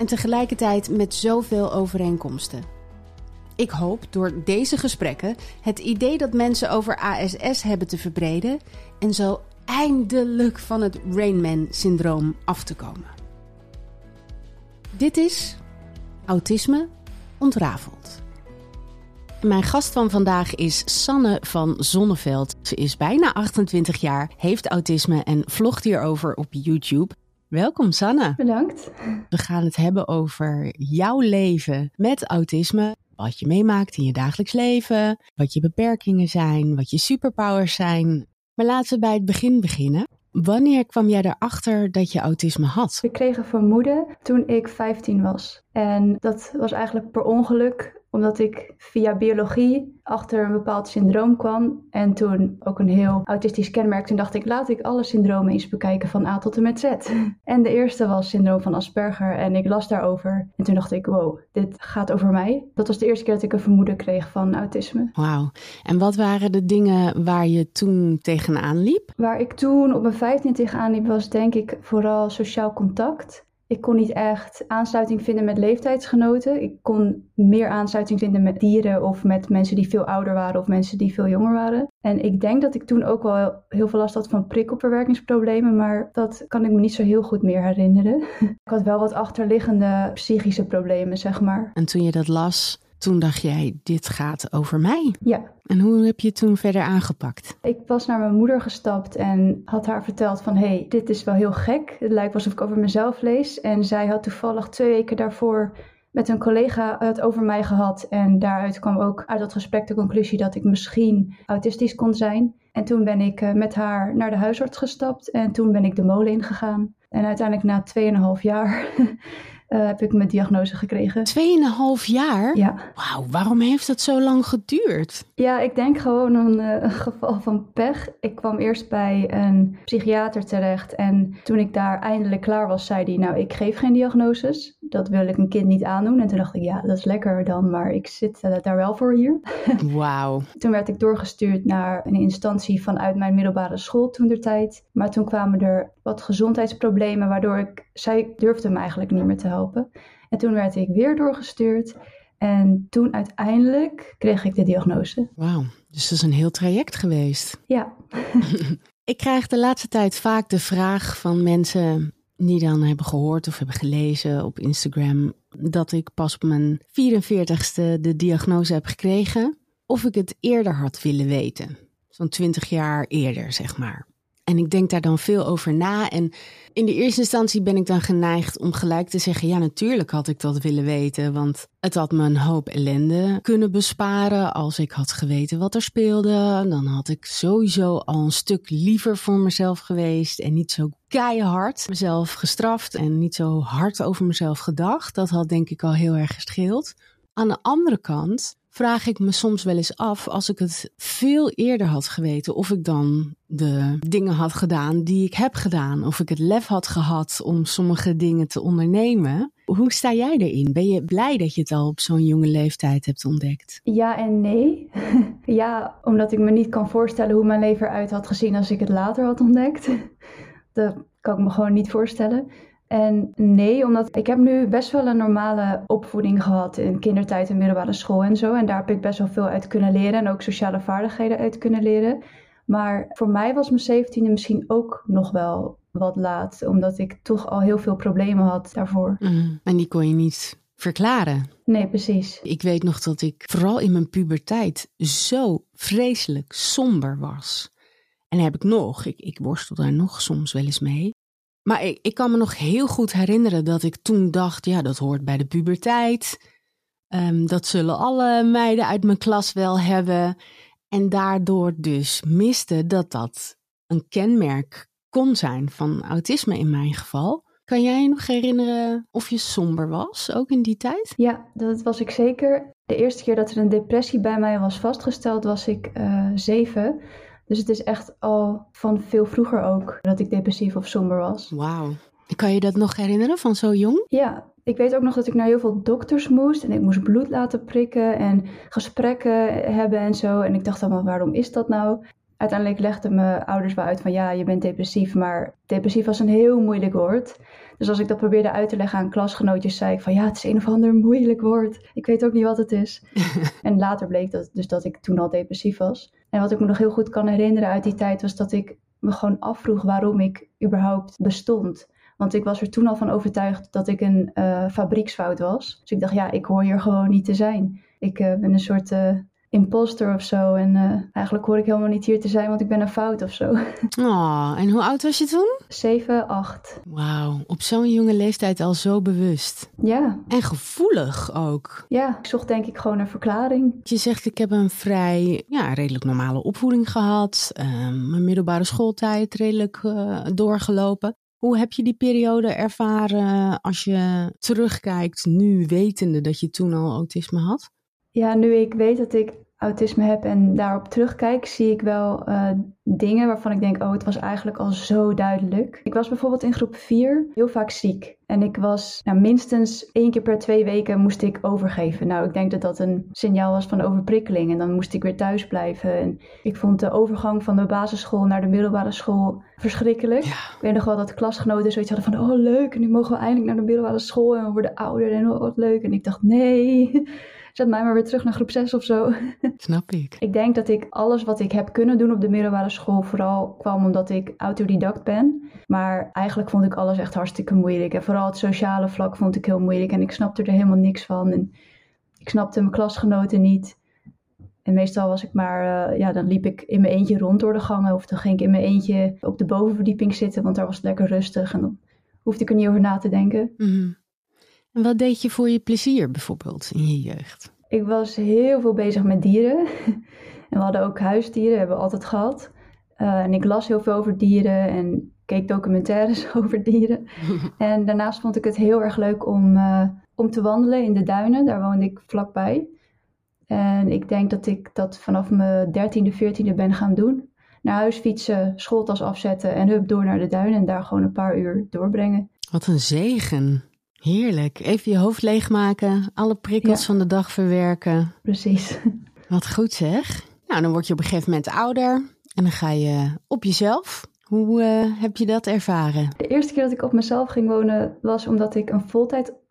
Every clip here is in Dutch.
en tegelijkertijd met zoveel overeenkomsten. Ik hoop door deze gesprekken het idee dat mensen over ASS hebben te verbreden en zo eindelijk van het Rainman-syndroom af te komen. Dit is Autisme ontrafeld. Mijn gast van vandaag is Sanne van Zonneveld. Ze is bijna 28 jaar, heeft autisme en vlogt hierover op YouTube. Welkom Sanne. Bedankt. We gaan het hebben over jouw leven met autisme. Wat je meemaakt in je dagelijks leven, wat je beperkingen zijn, wat je superpowers zijn. Maar laten we bij het begin beginnen. Wanneer kwam jij erachter dat je autisme had? Ik kreeg een vermoeden toen ik 15 was. En dat was eigenlijk per ongeluk omdat ik via biologie achter een bepaald syndroom kwam. En toen ook een heel autistisch kenmerk. Toen dacht ik, laat ik alle syndromen eens bekijken van A tot en met Z. En de eerste was syndroom van Asperger. En ik las daarover. En toen dacht ik, wow, dit gaat over mij. Dat was de eerste keer dat ik een vermoeden kreeg van autisme. Wauw. En wat waren de dingen waar je toen tegenaan liep? Waar ik toen op mijn 15 tegenaan liep, was denk ik vooral sociaal contact. Ik kon niet echt aansluiting vinden met leeftijdsgenoten. Ik kon meer aansluiting vinden met dieren of met mensen die veel ouder waren of mensen die veel jonger waren. En ik denk dat ik toen ook wel heel veel last had van prikkelverwerkingsproblemen, maar dat kan ik me niet zo heel goed meer herinneren. ik had wel wat achterliggende psychische problemen, zeg maar. En toen je dat las, toen dacht jij, dit gaat over mij. Ja. En hoe heb je het toen verder aangepakt? Ik was naar mijn moeder gestapt en had haar verteld van... hé, hey, dit is wel heel gek. Het lijkt alsof ik over mezelf lees. En zij had toevallig twee weken daarvoor met een collega het over mij gehad. En daaruit kwam ook uit dat gesprek de conclusie dat ik misschien autistisch kon zijn. En toen ben ik eh, met haar naar de huisarts gestapt en toen ben ik de molen ingegaan. En uiteindelijk na 2,5 jaar uh, heb ik mijn diagnose gekregen. Tweeënhalf jaar? Ja. Wauw, waarom heeft dat zo lang geduurd? Ja, ik denk gewoon een, uh, een, geval van pech. Ik kwam eerst bij een psychiater terecht en toen ik daar eindelijk klaar was, zei hij, nou, ik geef geen diagnoses. Dat wil ik een kind niet aandoen. En toen dacht ik, ja, dat is lekker dan, maar ik zit uh, daar wel voor hier. Wauw. toen werd ik doorgestuurd naar een instantie vanuit mijn middelbare school toen der tijd. Maar toen kwamen er wat gezondheidsproblemen, waardoor ik, zij durfde me eigenlijk niet meer te helpen. En toen werd ik weer doorgestuurd. En toen uiteindelijk kreeg ik de diagnose. Wauw, dus dat is een heel traject geweest. Ja. ik krijg de laatste tijd vaak de vraag van mensen die dan hebben gehoord of hebben gelezen op Instagram dat ik pas op mijn 44ste de diagnose heb gekregen. Of ik het eerder had willen weten. Zo'n 20 jaar eerder, zeg maar. En ik denk daar dan veel over na. En in de eerste instantie ben ik dan geneigd om gelijk te zeggen: ja, natuurlijk had ik dat willen weten. Want het had me een hoop ellende kunnen besparen. Als ik had geweten wat er speelde, dan had ik sowieso al een stuk liever voor mezelf geweest. En niet zo keihard mezelf gestraft en niet zo hard over mezelf gedacht. Dat had denk ik al heel erg gescheeld. Aan de andere kant vraag ik me soms wel eens af, als ik het veel eerder had geweten, of ik dan de dingen had gedaan die ik heb gedaan, of ik het lef had gehad om sommige dingen te ondernemen. Hoe sta jij erin? Ben je blij dat je het al op zo'n jonge leeftijd hebt ontdekt? Ja en nee. ja, omdat ik me niet kan voorstellen hoe mijn leven eruit had gezien als ik het later had ontdekt. Dat kan ik me gewoon niet voorstellen. En nee, omdat ik heb nu best wel een normale opvoeding gehad in kindertijd en middelbare school en zo. En daar heb ik best wel veel uit kunnen leren en ook sociale vaardigheden uit kunnen leren. Maar voor mij was mijn zeventiende misschien ook nog wel wat laat, omdat ik toch al heel veel problemen had daarvoor. Mm, en die kon je niet verklaren. Nee, precies. Ik weet nog dat ik vooral in mijn puberteit zo vreselijk somber was. En heb ik nog, ik, ik worstel daar nog soms wel eens mee. Maar ik, ik kan me nog heel goed herinneren dat ik toen dacht, ja, dat hoort bij de puberteit. Ehm, dat zullen alle meiden uit mijn klas wel hebben. En daardoor dus miste dat dat een kenmerk kon zijn van autisme in mijn geval. Kan jij je nog herinneren of je somber was, ook in die tijd? Ja, dat was ik zeker. De eerste keer dat er een depressie bij mij was vastgesteld, was ik uh, zeven. Dus het is echt al van veel vroeger ook dat ik depressief of somber was. Wauw. Kan je dat nog herinneren van zo jong? Ja, ik weet ook nog dat ik naar heel veel dokters moest en ik moest bloed laten prikken en gesprekken hebben en zo. En ik dacht allemaal, waarom is dat nou? Uiteindelijk legden mijn ouders wel uit van ja, je bent depressief, maar depressief was een heel moeilijk woord. Dus als ik dat probeerde uit te leggen aan klasgenootjes, zei ik van ja, het is een of ander moeilijk woord. Ik weet ook niet wat het is. en later bleek dat, dus dat ik toen al depressief was. En wat ik me nog heel goed kan herinneren uit die tijd was dat ik me gewoon afvroeg waarom ik überhaupt bestond. Want ik was er toen al van overtuigd dat ik een uh, fabrieksfout was. Dus ik dacht, ja, ik hoor hier gewoon niet te zijn. Ik uh, ben een soort uh, imposter of zo. En eigenlijk hoor ik helemaal niet hier te zijn, want ik ben een fout of zo. Oh, en hoe oud was je toen? 7, 8. Wauw, op zo'n jonge leeftijd al zo bewust. Ja. En gevoelig ook. Ja, ik zocht denk ik gewoon een verklaring. Je zegt, ik heb een vrij, ja, redelijk normale opvoeding gehad. Ehm, mijn middelbare schooltijd redelijk doorgelopen. Hoe heb je die periode ervaren als je terugkijkt, nu wetende dat je toen al autisme had? Ja, nu ik weet dat ik autisme heb en daarop terugkijk, zie ik wel uh, dingen waarvan ik denk, oh, het was eigenlijk al zo duidelijk. Ik was bijvoorbeeld in groep 4 heel vaak ziek. En ik was nou, minstens één keer per twee weken moest ik overgeven. Nou, ik denk dat dat een signaal was van overprikkeling. En dan moest ik weer thuis blijven. En ik vond de overgang van de basisschool naar de middelbare school verschrikkelijk. Ja. Ik weet nog wel dat klasgenoten zoiets hadden van, oh leuk, en nu mogen we eindelijk naar de middelbare school en we worden ouder en oh, wat leuk. En ik dacht, nee, zet mij maar weer terug naar groep 6 of zo. Snap ik. Ik denk dat ik alles wat ik heb kunnen doen op de middelbare school vooral kwam omdat ik autodidact ben. Maar eigenlijk vond ik alles echt hartstikke moeilijk. En vooral het sociale vlak vond ik heel moeilijk. En ik snapte er helemaal niks van. En ik snapte mijn klasgenoten niet. En meestal was ik maar, uh, ja, dan liep ik in mijn eentje rond door de gangen. Of dan ging ik in mijn eentje op de bovenverdieping zitten, want daar was het lekker rustig. En dan hoefde ik er niet over na te denken. Mm -hmm. En wat deed je voor je plezier bijvoorbeeld in je jeugd? Ik was heel veel bezig met dieren. en we hadden ook huisdieren, hebben we altijd gehad. Uh, en ik las heel veel over dieren en keek documentaires over dieren. en daarnaast vond ik het heel erg leuk om, uh, om te wandelen in de duinen. Daar woonde ik vlakbij. En ik denk dat ik dat vanaf mijn dertiende, veertiende ben gaan doen. Naar huis fietsen, schooltas afzetten en hup door naar de duinen. En daar gewoon een paar uur doorbrengen. Wat een zegen. Heerlijk. Even je hoofd leegmaken, alle prikkels ja. van de dag verwerken. Precies. Wat goed zeg. Nou, dan word je op een gegeven moment ouder en dan ga je op jezelf. Hoe uh, heb je dat ervaren? De eerste keer dat ik op mezelf ging wonen was omdat ik een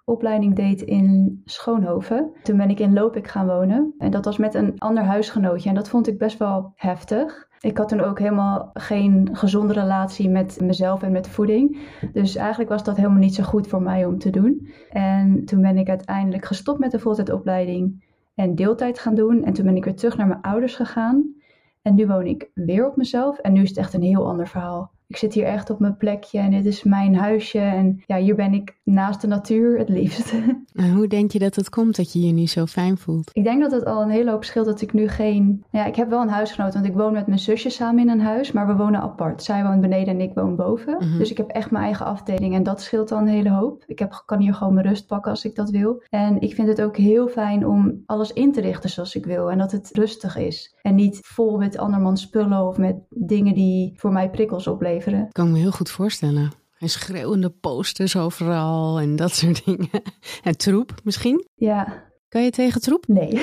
voltijdopleiding deed in Schoonhoven. Toen ben ik in Lopik gaan wonen en dat was met een ander huisgenootje en dat vond ik best wel heftig. Ik had toen ook helemaal geen gezonde relatie met mezelf en met voeding. Dus eigenlijk was dat helemaal niet zo goed voor mij om te doen. En toen ben ik uiteindelijk gestopt met de voltijdopleiding en deeltijd gaan doen. En toen ben ik weer terug naar mijn ouders gegaan. En nu woon ik weer op mezelf. En nu is het echt een heel ander verhaal. Ik zit hier echt op mijn plekje en dit is mijn huisje. En ja, hier ben ik naast de natuur het liefst. En hoe denk je dat het komt dat je je nu zo fijn voelt? Ik denk dat het al een hele hoop scheelt dat ik nu geen... Ja, ik heb wel een huisgenoot, want ik woon met mijn zusje samen in een huis. Maar we wonen apart. Zij woont beneden en ik woon boven. Mhm. Dus ik heb echt mijn eigen afdeling en dat scheelt al een hele hoop. Ik heb, kan hier gewoon mijn rust pakken als ik dat wil. En ik vind het ook heel fijn om alles in te richten zoals ik wil. En dat het rustig is. En niet vol met andermans spullen of met dingen die voor mij prikkels opleveren. Dat kan ik me heel goed voorstellen. En schreeuwende posters overal en dat soort dingen. En troep misschien? Ja. Kan je tegen troep? Nee.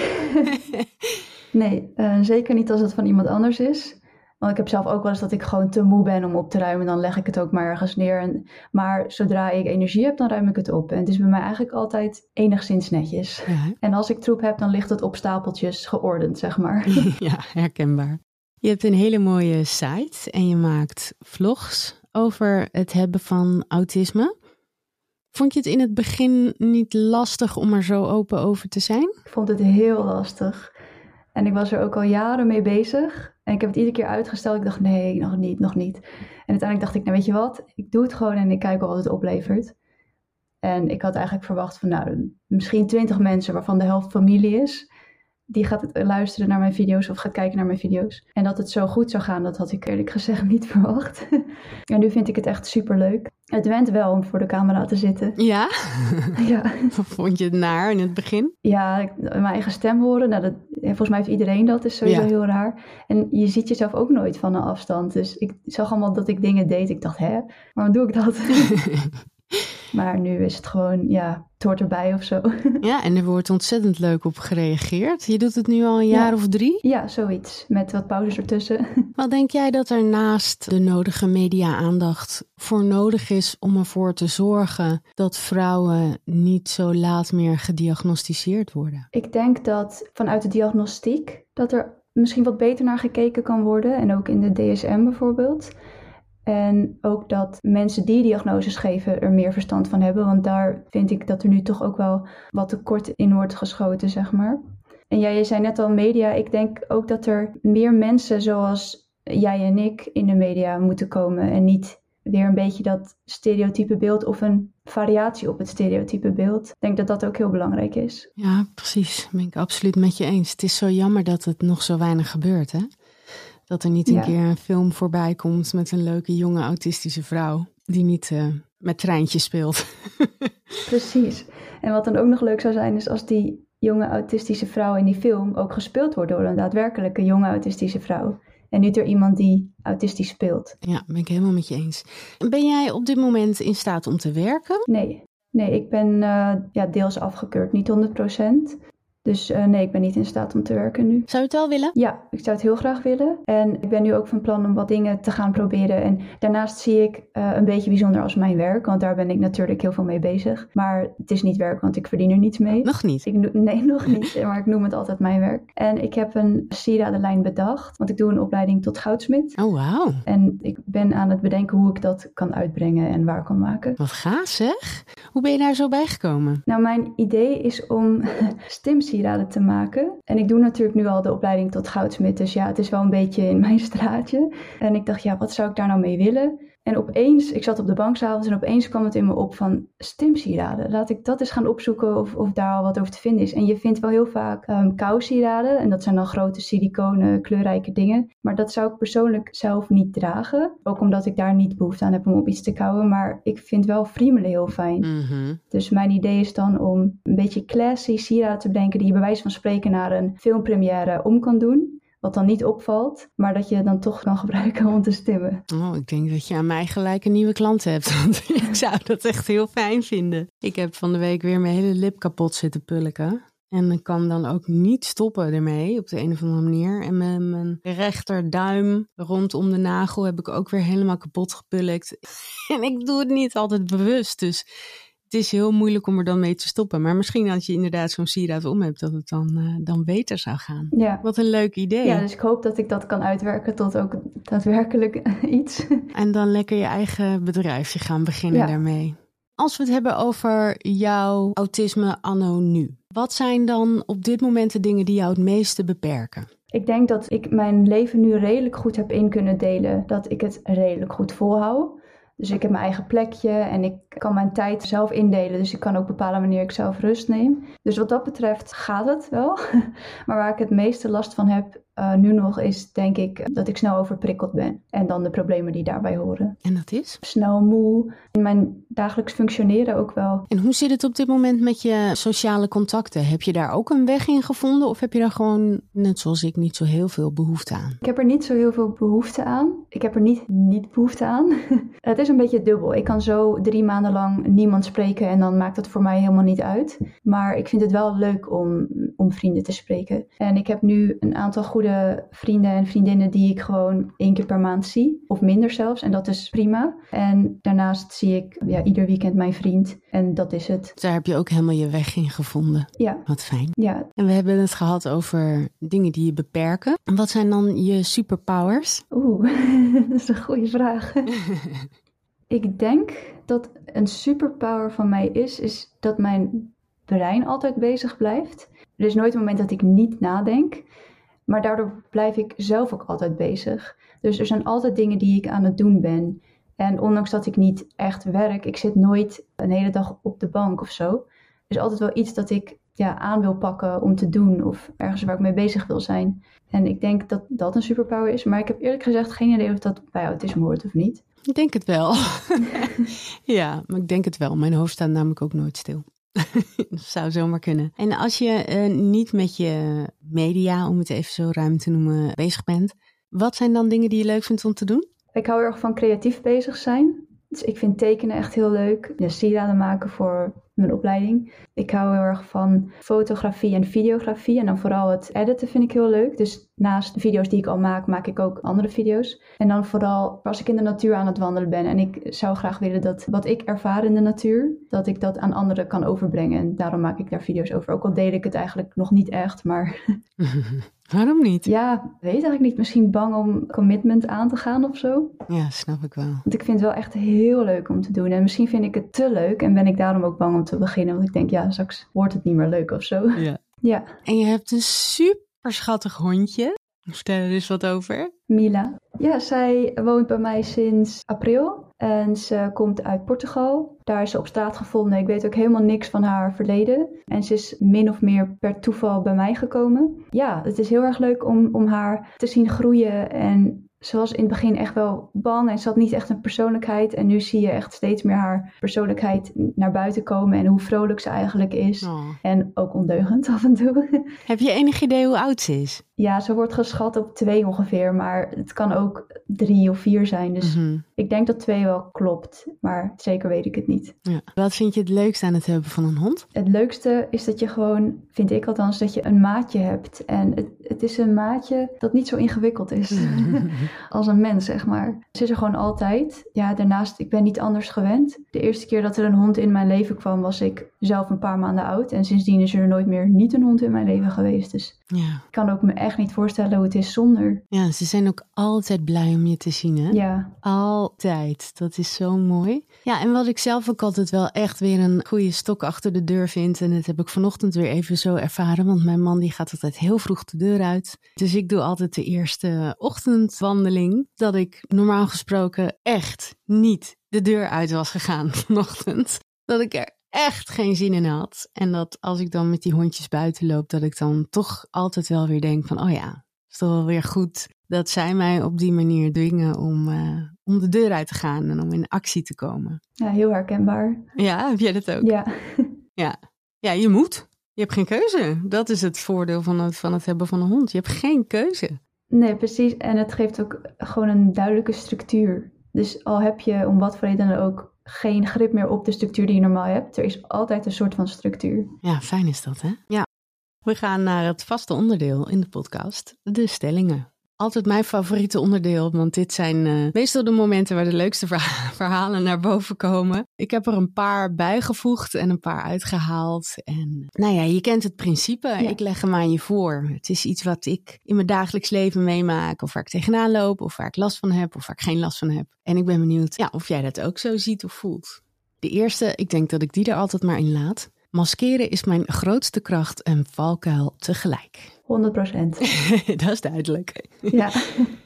nee, uh, zeker niet als het van iemand anders is. Want ik heb zelf ook wel eens dat ik gewoon te moe ben om op te ruimen. Dan leg ik het ook maar ergens neer. En, maar zodra ik energie heb, dan ruim ik het op. En het is bij mij eigenlijk altijd enigszins netjes. Ja. En als ik troep heb, dan ligt het op stapeltjes geordend, zeg maar. ja, herkenbaar. Je hebt een hele mooie site en je maakt vlogs over het hebben van autisme. Vond je het in het begin niet lastig om er zo open over te zijn? Ik vond het heel lastig. En ik was er ook al jaren mee bezig. En ik heb het iedere keer uitgesteld. Ik dacht, nee, nog niet, nog niet. En uiteindelijk dacht ik, nou weet je wat, ik doe het gewoon en ik kijk wel wat het oplevert. En ik had eigenlijk verwacht van, nou, misschien twintig mensen waarvan de helft familie is die gaat luisteren naar mijn video's of gaat kijken naar mijn video's. En dat het zo goed zou gaan, dat had ik eerlijk gezegd niet verwacht. en nu vind ik het echt super leuk. Het went wel om voor de camera te zitten. Ja? ja. Vond je het naar in het begin? Ja, mijn eigen stem horen. Nou, dat, volgens mij heeft iedereen dat. is sowieso heel raar. En je ziet jezelf ook nooit van een afstand. Dus ik zag allemaal dat ik dingen deed. Ik dacht, hè, waarom doe ik dat? Maar nu is het gewoon, ja, het hoort erbij of zo. Ja, en er wordt ontzettend leuk op gereageerd. Je doet het nu al een jaar of drie? Ja, zoiets. Met wat pauzes ertussen. Wat denk jij dat er naast de nodige media-aandacht voor nodig is om ervoor te zorgen dat vrouwen niet zo laat meer gediagnosticeerd worden? Ik denk dat vanuit de diagnostiek dat er misschien wat beter naar gekeken kan worden. En ook in de DSM bijvoorbeeld. En ook dat mensen die diagnoses geven er meer verstand van hebben. Want daar vind ik dat er nu toch ook wel wat tekort in wordt geschoten, zeg maar. En jij, zei net al media. Ik denk ook dat er meer mensen zoals jij en ik in de media moeten komen. En niet weer een beetje dat stereotype beeld of een variatie op het stereotype beeld. Ik denk dat dat ook heel belangrijk is. Ja, precies. Ben ik absoluut met je eens. Het is zo jammer dat het nog zo weinig gebeurt, hè? Dat er niet een keer een film voorbij komt met een leuke jonge autistische vrouw die niet uh, met treintjes speelt. Precies. En wat dan ook nog leuk zou zijn is als die jonge autistische vrouw in die film ook gespeeld wordt door een daadwerkelijke jonge autistische vrouw. En niet door iemand die autistisch speelt. Ja, ben ik helemaal met je eens. Ben jij op dit moment in staat om te werken? Nee. Nee, ik ben uh, ja, deels afgekeurd, niet 100%. Dus uh, nee, ik ben niet in staat om te werken nu. Zou je het wel willen? Ja, ik zou het heel graag willen. En ik ben nu ook van plan om wat dingen te gaan proberen. En daarnaast zie ik uh, een beetje bijzonder als mijn werk, want daar ben ik natuurlijk heel veel mee bezig. Maar het is niet werk, want ik verdien er niets mee. Nog niet? Ik, nee, nog niet. Maar ik noem het altijd mijn werk. En ik heb een sieradenlijn bedacht, want ik doe een opleiding tot goudsmid. Oh, wauw. En ik ben aan het bedenken hoe ik dat kan uitbrengen en waar kan maken. Wat gaaf zeg. Hoe ben je daar zo bij gekomen? Nou, mijn idee is om stimsieraden te maken. En ik doe natuurlijk nu al de opleiding tot goudsmid, dus ja, het is wel een beetje in mijn straatje. En ik dacht, ja, wat zou ik daar nou mee willen? En opeens, ik zat op de bank s'avonds en opeens kwam het in me op van stimsieraden. Laat ik dat eens gaan opzoeken of, of daar al wat over te vinden is. En je vindt wel heel vaak um, kousieraden en dat zijn dan grote siliconen, kleurrijke dingen. Maar dat zou ik persoonlijk zelf niet dragen. Ook omdat ik daar niet behoefte aan heb om op iets te kouwen. Maar ik vind wel friemelen heel fijn. Mhm. Dus mijn idee is dan om een beetje classy sieraden te bedenken die je bij wijze van spreken naar een filmpremière om kan doen. Wat dan niet opvalt, maar dat je dan toch kan gebruiken om te stemmen. Oh, ik denk dat je aan mij gelijk een nieuwe klant hebt. Want ik zou dat echt heel fijn vinden. Ik heb van de week weer mijn hele lip kapot zitten pulken. En ik kan dan ook niet stoppen ermee op de een of andere manier. En met mijn rechterduim rondom de nagel heb ik ook weer helemaal kapot gepulkt. En ik doe het niet altijd bewust. Dus het is heel moeilijk om er dan mee te stoppen. Maar misschien als je inderdaad zo'n sieraad om hebt, dat het dan, uh, dan beter zou gaan. Ja. Wat een leuk idee. Ja, dus ik hoop dat ik dat kan uitwerken tot ook daadwerkelijk iets. En dan lekker je eigen bedrijfje gaan beginnen Ja. daarmee. Als we het hebben over jouw autisme anno nu. Wat zijn dan op dit moment de dingen die jou het meeste beperken? Ik denk dat ik mijn leven nu redelijk goed heb in kunnen delen. Dat ik het redelijk goed volhoud. Dus ik heb mijn eigen plekje en ik kan mijn tijd zelf indelen. Dus ik kan ook bepalen wanneer ik zelf rust neem. Dus wat dat betreft gaat het wel. Maar waar ik het meeste last van heb uh, nu nog is denk ik dat ik snel overprikkeld ben. En dan de problemen die daarbij horen. En dat is? Snel moe. In mijn dagelijks functioneren ook wel. En hoe zit het op dit moment met je sociale contacten? Heb je daar ook een weg in gevonden? Of heb je daar gewoon, net zoals ik, niet zo heel veel behoefte aan? Ik heb er niet zo heel veel behoefte aan. Ik heb er niet niet behoefte aan. het is een beetje dubbel. Ik kan zo drie maanden lang niemand spreken en dan maakt het voor mij helemaal niet uit. Maar ik vind het wel leuk om, om vrienden te spreken. En ik heb nu een aantal goede vrienden en vriendinnen die ik gewoon één keer per maand zie. Of minder zelfs. En dat is prima. En daarnaast zie ik ja, ieder weekend mijn vriend. En dat is het. Daar heb je ook helemaal je weg in gevonden. Ja. Wat fijn. Ja. En we hebben het gehad over dingen die je beperken. Wat zijn dan je superpowers? Oeh, dat is een goede vraag. Ik denk dat een superpower van mij is, is dat mijn brein altijd bezig blijft. Er is nooit een moment dat ik niet nadenk, maar daardoor blijf ik zelf ook altijd bezig. Dus er zijn altijd dingen die ik aan het doen ben. En ondanks dat ik niet echt werk, ik zit nooit een hele dag op de bank of zo. Er is altijd wel iets dat ik ja, aan wil pakken om te doen of ergens waar ik mee bezig wil zijn. En ik denk dat dat een superpower is, maar ik heb eerlijk gezegd geen idee of dat bij autisme hoort of niet. Ik denk het wel. ja, maar ik denk het wel. Mijn hoofd staat namelijk ook nooit stil. Dat zou zomaar kunnen. En als je uh, niet met je media, om het even zo ruim te noemen, bezig bent, wat zijn dan dingen die je leuk vindt om te doen? Ik hou erg van creatief bezig zijn. Dus ik vind tekenen echt heel leuk. De sieraden maken voor mijn opleiding. Ik hou heel erg van fotografie en videografie. En dan vooral het editen vind ik heel leuk. Dus naast de video's die ik al maak, maak ik ook andere video's. En dan vooral als ik in de natuur aan het wandelen ben. En ik zou graag willen dat wat ik ervaar in de natuur, dat ik dat aan anderen kan overbrengen. En daarom maak ik daar video's over. Ook al deel ik het eigenlijk nog niet echt, maar... Waarom niet? Ja, weet eigenlijk niet. Misschien bang om commitment aan te gaan of zo. Ja, snap ik wel. Want ik vind het wel echt heel leuk om te doen. En misschien vind ik het te leuk en ben ik daarom ook bang om te beginnen. Want ik denk, ja, straks wordt het niet meer leuk of zo. Ja. Ja. En je hebt een super schattig hondje. Vertel er eens wat over. Mila. Ja, zij woont bij mij sinds april. En ze komt uit Portugal. Daar is ze op straat gevonden. Ik weet ook helemaal niks van haar verleden. En ze is min of meer per toeval bij mij gekomen. Ja, het is heel erg leuk om, om haar te zien groeien. En ze was in het begin echt wel bang en ze had niet echt een persoonlijkheid. En nu zie je echt steeds meer haar persoonlijkheid naar buiten komen en hoe vrolijk ze eigenlijk is. Oh. En ook ondeugend af en toe. Heb je enig idee hoe oud ze is? Ja, ze wordt geschat op twee ongeveer, maar het kan ook drie of vier zijn. Dus Mhm. ik denk dat twee wel klopt, maar zeker weet ik het niet. ja. Wat vind je het leukste aan het hebben van een hond? Het leukste is dat je gewoon, vind ik althans, dat je een maatje hebt. En het, het is een maatje dat niet zo ingewikkeld is als een mens, zeg maar. Ze is er gewoon altijd. Ja, daarnaast, ik ben niet anders gewend. De eerste keer dat er een hond in mijn leven kwam, was ik zelf een paar maanden oud. En sindsdien is er nooit meer niet een hond in mijn leven geweest. Dus Ja. ik kan ook me echt niet voorstellen hoe het is zonder. ja, ze zijn ook altijd blij om je te zien, hè? Ja, Altijd. Dat is zo mooi. Ja, en wat ik zelf ook altijd wel echt weer een goede stok achter de deur vind. En dat heb ik vanochtend weer even zo ervaren. Want mijn man die gaat altijd heel vroeg de deur uit. Dus ik doe altijd de eerste ochtendwandeling. Dat ik normaal gesproken echt niet de deur uit was gegaan vanochtend. Dat ik er echt geen zin in had. En dat als ik dan met die hondjes buiten loop, dat ik dan toch altijd wel weer denk van, oh ja, het is toch wel weer goed dat zij mij op die manier dwingen om, eh, om de deur uit te gaan en om in actie te komen. ja heel herkenbaar. Ja, heb jij dat ook? Ja, Ja, ja je moet. Je hebt geen keuze. Dat is het voordeel van het, van het hebben van een hond. Je hebt geen keuze. nee, precies. En het geeft ook gewoon een duidelijke structuur. Dus al heb je om wat voor reden dan ook geen grip meer op de structuur die je normaal hebt, er is altijd een soort van structuur. Ja, fijn is dat, hè? Ja. We gaan naar het vaste onderdeel in de podcast, de stellingen. Altijd mijn favoriete onderdeel, want dit zijn eh, meestal de momenten waar de leukste verha- verhalen naar boven komen. Ik heb er een paar bijgevoegd en een paar uitgehaald. En nou ja, je kent het principe. Ik leg hem aan je voor. Het is iets wat ik in mijn dagelijks leven meemaak, of waar ik tegenaan loop, of waar ik last van heb, of waar ik geen last van heb. En ik ben benieuwd ja, of jij dat ook zo ziet of voelt. De eerste, ik denk dat ik die er altijd maar in laat. Maskeren is mijn grootste kracht en valkuil tegelijk. 100 procent. dat is duidelijk. Ja.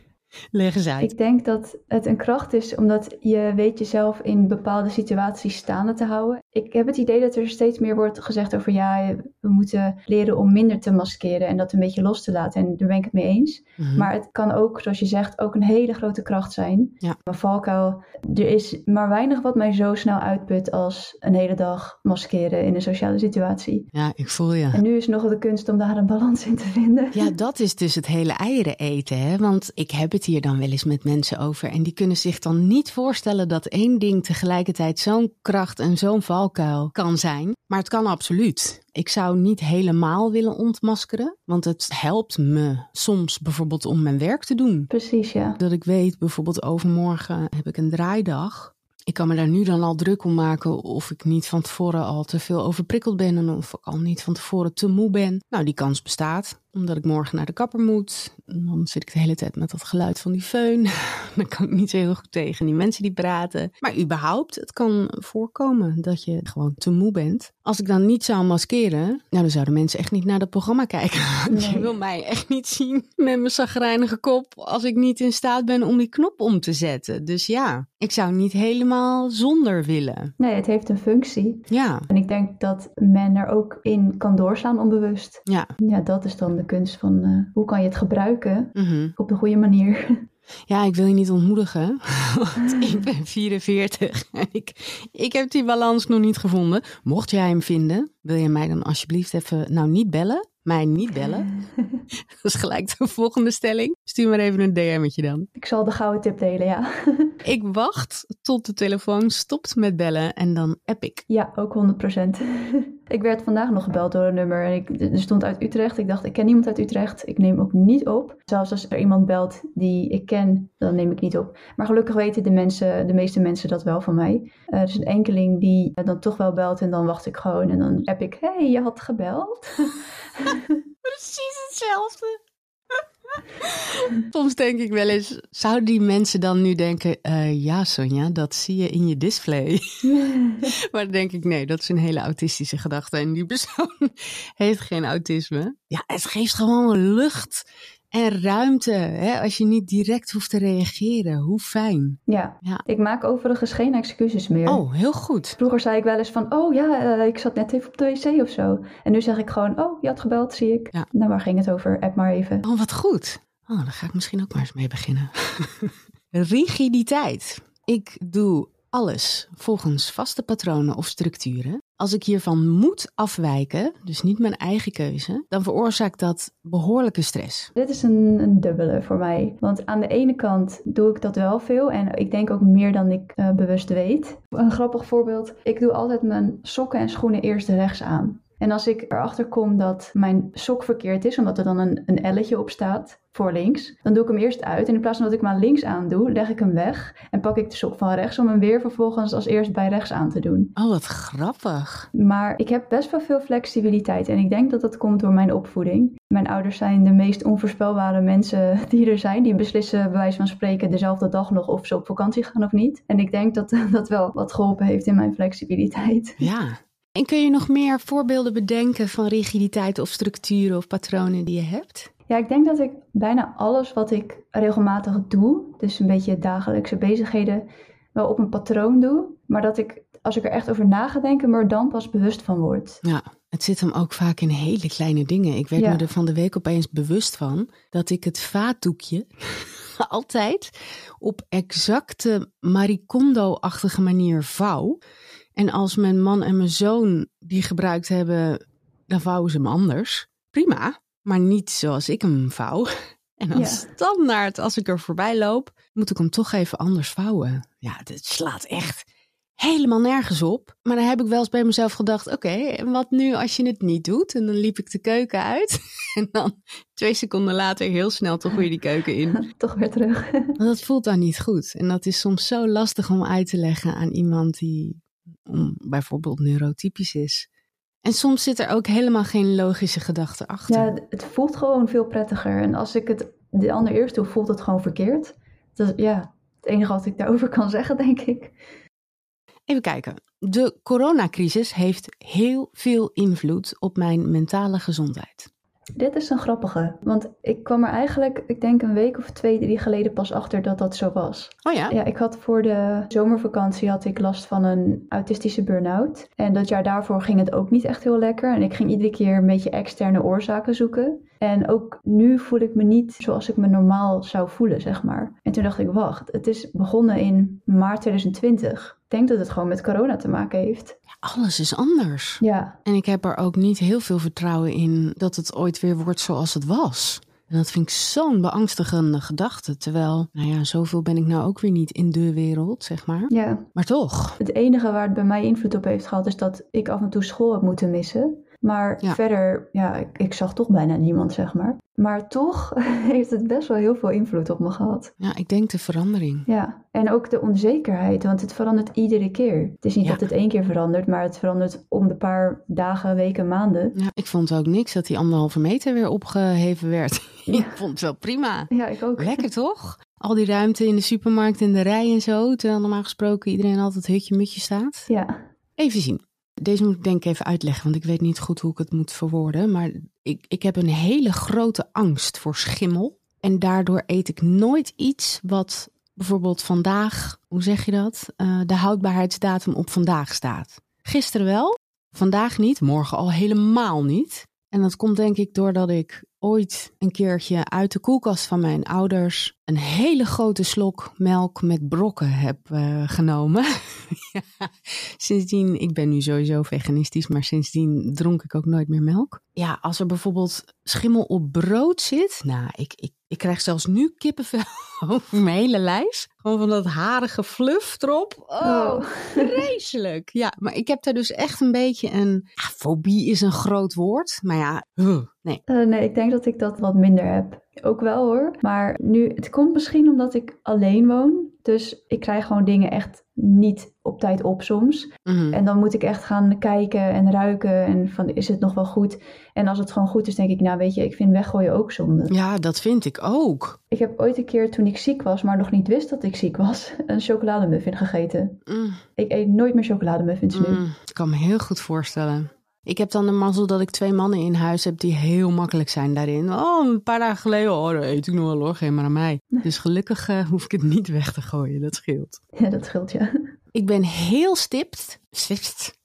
Leg eens uit. Ik denk dat het een kracht is omdat je weet jezelf in bepaalde situaties staande te houden. Ik heb het idee dat er steeds meer wordt gezegd over ja, we moeten leren om minder te maskeren en dat een beetje los te laten. En daar ben ik het mee eens. Mhm. Maar het kan ook, zoals je zegt, ook een hele grote kracht zijn. Ja. Een valkuil, er is maar weinig wat mij zo snel uitput als een hele dag maskeren in een sociale situatie. Ja, ik voel je. En nu is nog de kunst om daar een balans in te vinden. Ja, dat is dus het hele eieren eten. Hè? Want ik heb het hier dan wel eens met mensen over. En die kunnen zich dan niet voorstellen dat één ding tegelijkertijd zo'n kracht en zo'n valkuil kan zijn. Maar het kan absoluut. Ik zou niet helemaal willen ontmaskeren. Want het helpt me soms bijvoorbeeld om mijn werk te doen. Precies, ja. Dat ik weet, bijvoorbeeld overmorgen heb ik een draaidag. Ik kan me daar nu dan al druk om maken of ik niet van tevoren al te veel overprikkeld ben en of ik al niet van tevoren te moe ben. Nou, die kans bestaat. Omdat ik morgen naar de kapper moet. En dan zit ik de hele tijd met dat geluid van die föhn. Dan kan ik niet zo heel goed tegen die mensen die praten. Maar überhaupt, het kan voorkomen dat je gewoon te moe bent. Als ik dan niet zou maskeren, nou, dan zouden mensen echt niet naar dat programma kijken. Nee. Je wil mij echt niet zien met mijn zagrijnige kop als ik niet in staat ben om die knop om te zetten. Dus ja, ik zou niet helemaal zonder willen. Nee, het heeft een functie. Ja, En ik denk dat men er ook in kan doorslaan onbewust. ja. Ja, dat is dan de kunst van eh, hoe kan je het gebruiken mhm. op de goede manier. Ja, ik wil je niet ontmoedigen, want ik ben 44 en ik, ik heb die balans nog niet gevonden. Mocht jij hem vinden, wil je mij dan alsjeblieft even, nou niet bellen, mij niet bellen. Dat is gelijk de volgende stelling. Stuur maar even een DM'tje dan. Ik zal de gouden tip delen, ja. Ik wacht tot de telefoon stopt met bellen en dan app ik. Ja, ook 100%. ik werd vandaag nog gebeld door een nummer en ik, er stond uit Utrecht. Ik dacht, ik ken niemand uit Utrecht. Ik neem ook niet op. Zelfs als er iemand belt die ik ken, dan neem ik niet op. Maar gelukkig weten de, mensen, de meeste mensen dat wel van mij. Eh, er is een enkeling die dan toch wel belt en dan wacht ik gewoon. En dan app ik, hey, je had gebeld. Precies hetzelfde. Soms denk ik wel eens, zouden die mensen dan nu denken, eh, ja Sonja, dat zie je in je display. maar dan denk ik, nee, dat is een hele autistische gedachte en die persoon heeft geen autisme. Ja, het geeft gewoon lucht en ruimte, hè, als je niet direct hoeft te reageren. Hoe fijn. ja. Ja. ik maak overigens geen excuses meer. Oh, heel goed. Vroeger zei ik wel eens van, oh ja, eh, ik zat net even op de wc of zo. En nu zeg ik gewoon, oh, je had gebeld, zie ik. Ja. Nou, waar ging het over? App maar even. Oh, wat goed. Oh, daar ga ik misschien ook maar eens mee beginnen. Rigiditeit. Ik doe alles volgens vaste patronen of structuren. Als ik hiervan moet afwijken, dus niet mijn eigen keuze, dan veroorzaakt dat behoorlijke stress. Dit is een, een dubbele voor mij. Want aan de ene kant doe ik dat wel veel. En ik denk ook meer dan ik eh, bewust weet. Een grappig voorbeeld. Ik doe altijd mijn sokken en schoenen eerst rechts aan. En als ik erachter kom dat mijn sok verkeerd is, omdat er dan een, een elletje op staat voor links, dan doe ik hem eerst uit. En in plaats van dat ik hem aan links aan doe, leg ik hem weg en pak ik de sok van rechts om hem weer vervolgens als eerst bij rechts aan te doen. Oh, wat grappig. Maar ik heb best wel veel flexibiliteit en ik denk dat dat komt door mijn opvoeding. Mijn ouders zijn de meest onvoorspelbare mensen die er zijn. Die beslissen bij wijze van spreken dezelfde dag nog of ze op vakantie gaan of niet. En ik denk dat dat wel wat geholpen heeft in mijn flexibiliteit. Ja. En kun je nog meer voorbeelden bedenken van rigiditeit of structuren of patronen die je hebt? Ja, ik denk dat ik bijna alles wat ik regelmatig doe, dus een beetje dagelijkse bezigheden, wel op een patroon doe. Maar dat ik, als ik er echt over na ga denken, me er dan pas bewust van word. Ja, het zit hem ook vaak in hele kleine dingen. Ik werd Ja. me er van de week opeens bewust van dat ik het vaatdoekje altijd op exacte maricondo-achtige manier vouw. En als mijn man en mijn zoon die gebruikt hebben, dan vouwen ze hem anders. Prima, maar niet zoals ik hem vouw. En dan Ja. standaard, als ik er voorbij loop, moet ik hem toch even anders vouwen. Ja, het slaat echt helemaal nergens op. Maar dan heb ik wel eens bij mezelf gedacht: oké, en wat nu als je het niet doet? En dan liep ik de keuken uit. En dan twee seconden later heel snel toch weer die keuken in. Toch weer terug. Dat voelt dan niet goed. En dat is soms zo lastig om uit te leggen aan iemand die om, bijvoorbeeld neurotypisch is. En soms zit er ook helemaal geen logische gedachte achter. Ja, het voelt gewoon veel prettiger. En als ik het de ander eerst doe, voelt het gewoon verkeerd. Dat is ja, het enige wat ik daarover kan zeggen, denk ik. Even kijken. De coronacrisis heeft heel veel invloed op mijn mentale gezondheid. Dit is een grappige, want ik kwam er eigenlijk, ik denk een week of twee, drie geleden pas achter dat dat zo was. Oh ja? Ja, ik had voor de zomervakantie had ik last van een autistische burn-out. En dat jaar daarvoor ging het ook niet echt heel lekker. En ik ging iedere keer een beetje externe oorzaken zoeken. En ook nu voel ik me niet zoals ik me normaal zou voelen, zeg maar. En toen dacht ik, wacht, het is begonnen in maart 2020. Ik denk dat het gewoon met corona te maken heeft. Alles is anders. Ja, En ik heb er ook niet heel veel vertrouwen in dat het ooit weer wordt zoals het was. En dat vind ik zo'n beangstigende gedachte. Terwijl, nou ja, zoveel ben ik nou ook weer niet in de wereld, zeg maar. ja. Maar toch. Het enige waar het bij mij invloed op heeft gehad is dat ik af en toe school heb moeten missen. Maar Ja. verder, ja, ik, ik zag toch bijna niemand, zeg maar. Maar toch heeft het best wel heel veel invloed op me gehad. Ja, ik denk de verandering. Ja, en ook de onzekerheid, want het verandert iedere keer. Het is niet Ja. dat het één keer verandert, maar het verandert om de paar dagen, weken, maanden. Ja, ik vond ook niks dat die anderhalve meter weer opgeheven werd. Ja. ik vond het wel prima. Ja, ik ook. Lekker toch? Al die ruimte in de supermarkt en de rij en zo. Terwijl normaal gesproken iedereen altijd hutje-mutje staat. Ja, Even zien. Deze moet ik denk ik even uitleggen, want ik weet niet goed hoe ik het moet verwoorden. Maar ik, ik heb een hele grote angst voor schimmel. En daardoor eet ik nooit iets wat bijvoorbeeld vandaag, hoe zeg je dat? Eh, de houdbaarheidsdatum op vandaag staat. Gisteren wel, vandaag niet, morgen al helemaal niet. En dat komt denk ik doordat ik ooit een keertje uit de koelkast van mijn ouders een hele grote slok melk met brokken heb eh, genomen. sindsdien, ik ben nu sowieso veganistisch, maar sindsdien dronk ik ook nooit meer melk. Ja, als er bijvoorbeeld schimmel op brood zit, nou, ik, ik krijg zelfs nu kippenvel over mijn hele lijf. Gewoon van dat harige fluff erop. Oh, Oh. vreselijk. Ja, maar ik heb daar dus echt een beetje een... Ja, fobie is een groot woord, maar ja, huh, nee. Eh, nee, ik denk dat ik dat wat minder heb. Ook wel hoor. Maar nu, het komt misschien omdat ik alleen woon. Dus ik krijg gewoon dingen echt niet op tijd op soms. Mhm. En dan moet ik echt gaan kijken en ruiken. En van, is het nog wel goed? En als het gewoon goed is, denk ik, nou weet je, ik vind weggooien ook zonde. Ja, dat vind ik ook. Ik heb ooit een keer toen ik ziek was, maar nog niet wist dat ik ziek was, een chocolademuffin gegeten. Mm, Ik eet nooit meer chocolademuffins nu. mm, ik kan me heel goed voorstellen. Ik heb dan de mazzel dat ik twee mannen in huis heb die heel makkelijk zijn daarin. Oh, een paar dagen geleden, oh, dat eet ik nog wel hoor, geef maar aan mij. Dus gelukkig eh, hoef ik het niet weg te gooien, dat scheelt. Ja, dat scheelt ja. Ik ben heel stipt. Stipt.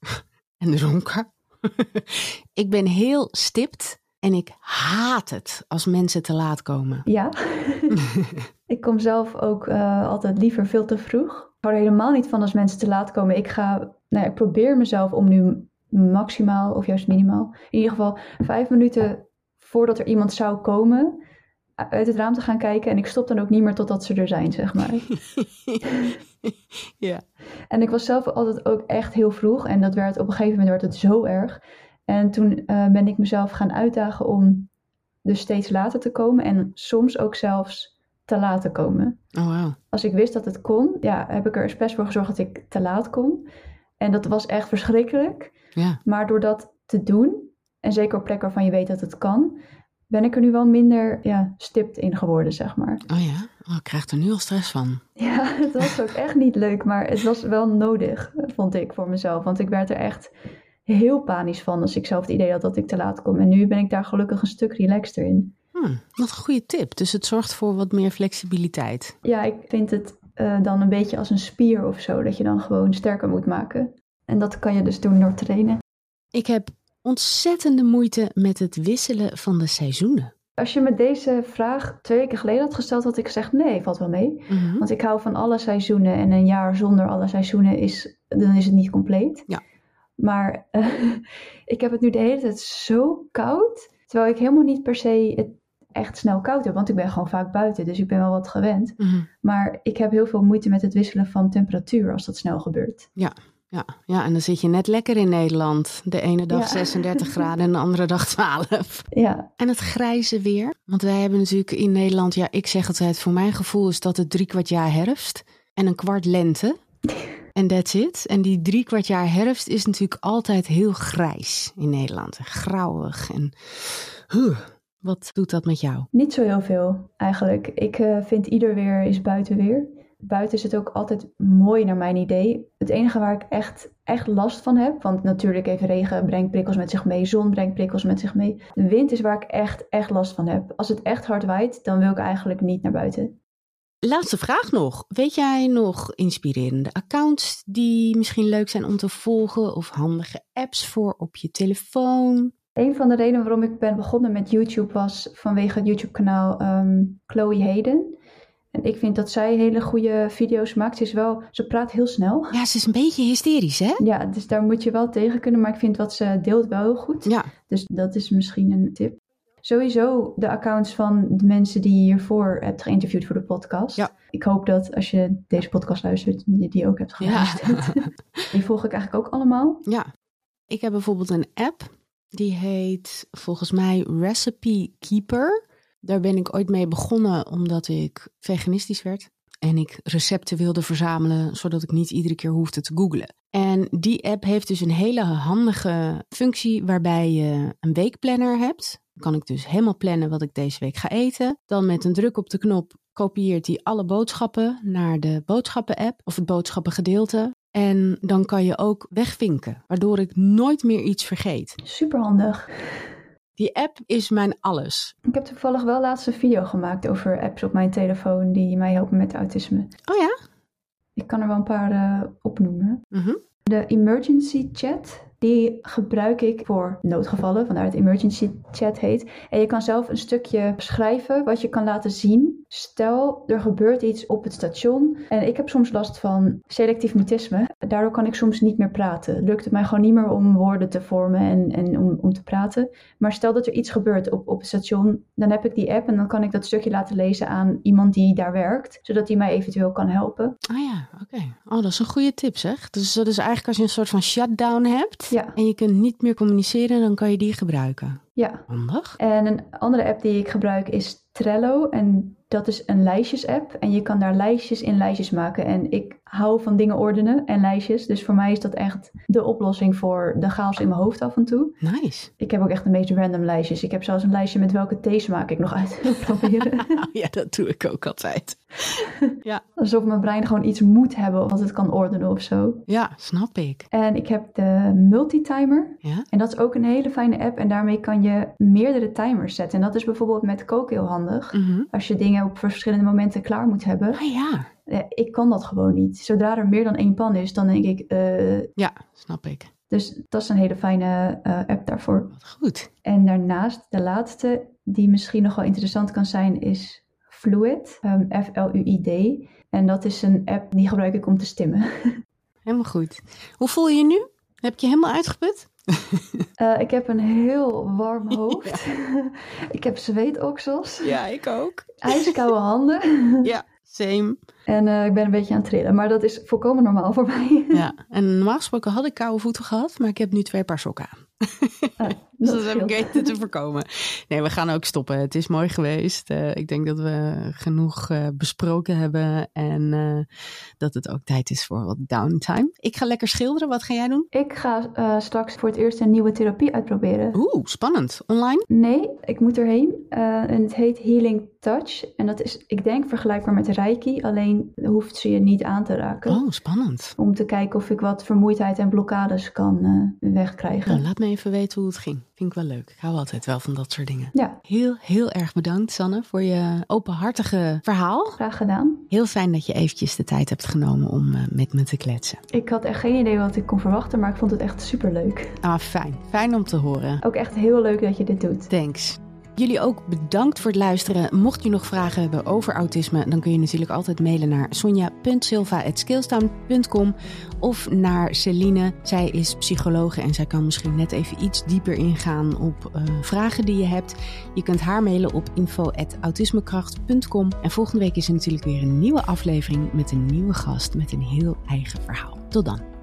En dronken. ik ben heel stipt. En ik haat het als mensen te laat komen. Ja. ik kom zelf ook eh, altijd liever veel te vroeg. Ik hou er helemaal niet van als mensen te laat komen. Ik ga, nou ja, ik probeer mezelf om nu maximaal of juist minimaal, in ieder geval vijf minuten voordat er iemand zou komen, uit het raam te gaan kijken. En ik stop dan ook niet meer totdat ze er zijn, zeg maar. ja. En ik was zelf altijd ook echt heel vroeg. En dat werd op een gegeven moment werd het zo erg. En toen eh, ben ik mezelf gaan uitdagen om dus steeds later te komen. En soms ook zelfs te laat te komen. Oh, wauw. Als ik wist dat het kon, ja, heb ik er best voor gezorgd dat ik te laat kom. En dat was echt verschrikkelijk. Ja. Maar door dat te doen, en zeker op plekken waarvan je weet dat het kan, ben ik er nu wel minder ja, stipt in geworden, zeg maar. Oh ja? Oh, ik krijg er nu al stress van. Ja, het was ook echt niet leuk, maar het was wel nodig, vond ik voor mezelf. Want ik werd er echt heel panisch van als ik zelf het idee had dat ik te laat kom. En nu ben ik daar gelukkig een stuk relaxter in. Hm, wat een goede tip. Dus het zorgt voor wat meer flexibiliteit. Ja, ik vind het eh, dan een beetje als een spier of zo, dat je dan gewoon sterker moet maken. En dat kan je dus doen door trainen. Ik heb ontzettende moeite met het wisselen van de seizoenen. Als je me deze vraag twee weken geleden had gesteld, had ik gezegd nee, valt wel mee. Mhm. Want ik hou van alle seizoenen en een jaar zonder alle seizoenen is, dan is het niet compleet. Ja. Maar eh, ik heb het nu de hele tijd zo koud, terwijl ik helemaal niet per se het echt snel koud heb, want ik ben gewoon vaak buiten, dus ik ben wel wat gewend. Mhm. Maar ik heb heel veel moeite met het wisselen van temperatuur als dat snel gebeurt. Ja, ja, en dan zit je net lekker in Nederland. De ene dag Ja. 36 graden en de andere dag 12. Ja, En het grijze weer. Want wij hebben natuurlijk in Nederland, ja, ik zeg altijd, voor mijn gevoel is dat het drie kwart jaar herfst en een kwart lente. En that's it. En die drie kwart jaar herfst is natuurlijk altijd heel grijs in Nederland. Grauwig. En huh, wat doet dat met jou? niet zo heel veel eigenlijk. Ik eh, vind ieder weer is buiten weer. Buiten is het ook altijd mooi naar mijn idee. Het enige waar ik echt, echt last van heb, want natuurlijk even regen brengt prikkels met zich mee, zon brengt prikkels met zich mee. De wind is waar ik echt, echt last van heb. Als het echt hard waait, dan wil ik eigenlijk niet naar buiten. Laatste vraag nog. Weet jij nog inspirerende accounts die misschien leuk zijn om te volgen? Of handige apps voor op je telefoon? Een van de redenen waarom ik ben begonnen met YouTube was vanwege het YouTube-kanaal ehm, Chloe Hayden. En ik vind dat zij hele goede video's maakt. Ze, is wel, ze praat heel snel. Ja, ze is een beetje hysterisch, hè? Ja, dus daar moet je wel tegen kunnen. Maar ik vind wat ze deelt wel heel goed. Ja, Dus dat is misschien een tip. Sowieso de accounts van de mensen die je hiervoor hebt geïnterviewd voor de podcast. Ja. Ik hoop dat als je deze podcast luistert, je die ook hebt Ja. geluisterd. Die volg ik eigenlijk ook allemaal. ja. Ik heb bijvoorbeeld een app. Die heet volgens mij Recipe Keeper. Daar ben ik ooit mee begonnen omdat ik veganistisch werd. En ik recepten wilde verzamelen, zodat ik niet iedere keer hoefde te googlen. En die app heeft dus een hele handige functie waarbij je een weekplanner hebt. Dan kan ik dus helemaal plannen wat ik deze week ga eten. Dan met een druk op de knop kopieert hij alle boodschappen naar de boodschappen-app of het boodschappengedeelte. En dan kan je ook wegvinken, waardoor ik nooit meer iets vergeet. Superhandig. Die app is mijn alles. Ik heb toevallig wel laatst een video gemaakt over apps op mijn telefoon die mij helpen met autisme. Oh ja? Ik kan er wel een paar uh, opnoemen. Mhm. De emergency chat, die gebruik ik voor noodgevallen, vandaar het emergency chat heet. En je kan zelf een stukje schrijven wat je kan laten zien. Stel, er gebeurt iets op het station en ik heb soms last van selectief mutisme. Daardoor kan ik soms niet meer praten. Lukt het mij gewoon niet meer om woorden te vormen en, en om, om te praten. Maar stel dat er iets gebeurt op, op het station, dan heb ik die app en dan kan ik dat stukje laten lezen aan iemand die daar werkt, zodat die mij eventueel kan helpen. Ah ja, oké. Oh, dat is een goede tip zeg. Dus dat is eigenlijk als je een soort van shutdown hebt Ja. en je kunt niet meer communiceren, dan kan je die gebruiken. Ja, Handig. En een andere app die ik gebruik is Trello. En dat is een lijstjes-app. En je kan daar lijstjes in lijstjes maken. En ik hou van dingen ordenen en lijstjes. Dus voor mij is dat echt de oplossing voor de chaos in mijn hoofd af en toe. Nice. Ik heb ook echt de meest random lijstjes. Ik heb zelfs een lijstje met welke theesmaak ik nog uit wil proberen. Ja, dat doe ik ook altijd. ja. Alsof mijn brein gewoon iets moet hebben wat het kan ordenen of zo. ja, snap ik. En ik heb de multitimer. Ja? En dat is ook een hele fijne app. En daarmee kan je meerdere timers zetten. En dat is bijvoorbeeld met koken heel handig. Mhm. Als je dingen op verschillende momenten klaar moet hebben. Ah ja. Eh, ik kan dat gewoon niet. Zodra er meer dan één pan is, dan denk ik. eh, Ja, snap ik. dus dat is een hele fijne eh, app daarvoor. Wat goed. En daarnaast, de laatste, die misschien nog wel interessant kan zijn, is Fluid. ehm, F-L-U-I-D. En dat is een app die gebruik ik om te stimmen. Helemaal goed. Hoe voel je je nu? Heb je je helemaal uitgeput? Eh, ik heb een heel warm hoofd. ik heb zweetoksels. Ja, ik ook. ijskoude handen. Ja, same. En eh, ik ben een beetje aan het trillen. Maar dat is volkomen normaal voor mij. Ja, en normaal gesproken had ik koude voeten gehad, maar ik heb nu twee paar sokken aan. Ah, Dus dat heb ik weten te voorkomen. Nee, we gaan ook stoppen. Het is mooi geweest. Eh, ik denk dat we genoeg eh, besproken hebben en dat het ook tijd is voor wat downtime. Ik ga lekker schilderen. Wat ga jij doen? Ik ga straks voor het eerst een nieuwe therapie uitproberen. Oeh, spannend. Online? Nee, ik moet erheen. En het heet Healing Touch. En dat is, ik denk, vergelijkbaar met Reiki. Alleen hoeft ze je niet aan te raken. Oh, spannend. Om te kijken of ik wat vermoeidheid en blokkades kan eh, wegkrijgen. Nou, laat me even weten hoe het ging. Vind ik wel leuk. Ik hou altijd wel van dat soort dingen. Ja, Heel, heel erg bedankt, Sanne, voor je openhartige verhaal. graag gedaan. Heel fijn dat je eventjes de tijd hebt genomen om eh, met me te kletsen. Ik had echt geen idee wat ik kon verwachten, maar ik vond het echt superleuk. Ah, fijn. Fijn om te horen. Ook echt heel leuk dat je dit doet. Thanks. Jullie ook bedankt voor het luisteren. Mocht je nog vragen hebben over autisme, dan kun je natuurlijk altijd mailen naar sonja.silva.skillstown.com of naar Celine. Zij is psychologe en zij kan misschien net even iets dieper ingaan op eh, vragen die je hebt. Je kunt haar mailen op info.autismekracht.com. En volgende week is er natuurlijk weer een nieuwe aflevering met een nieuwe gast met een heel eigen verhaal. Tot dan.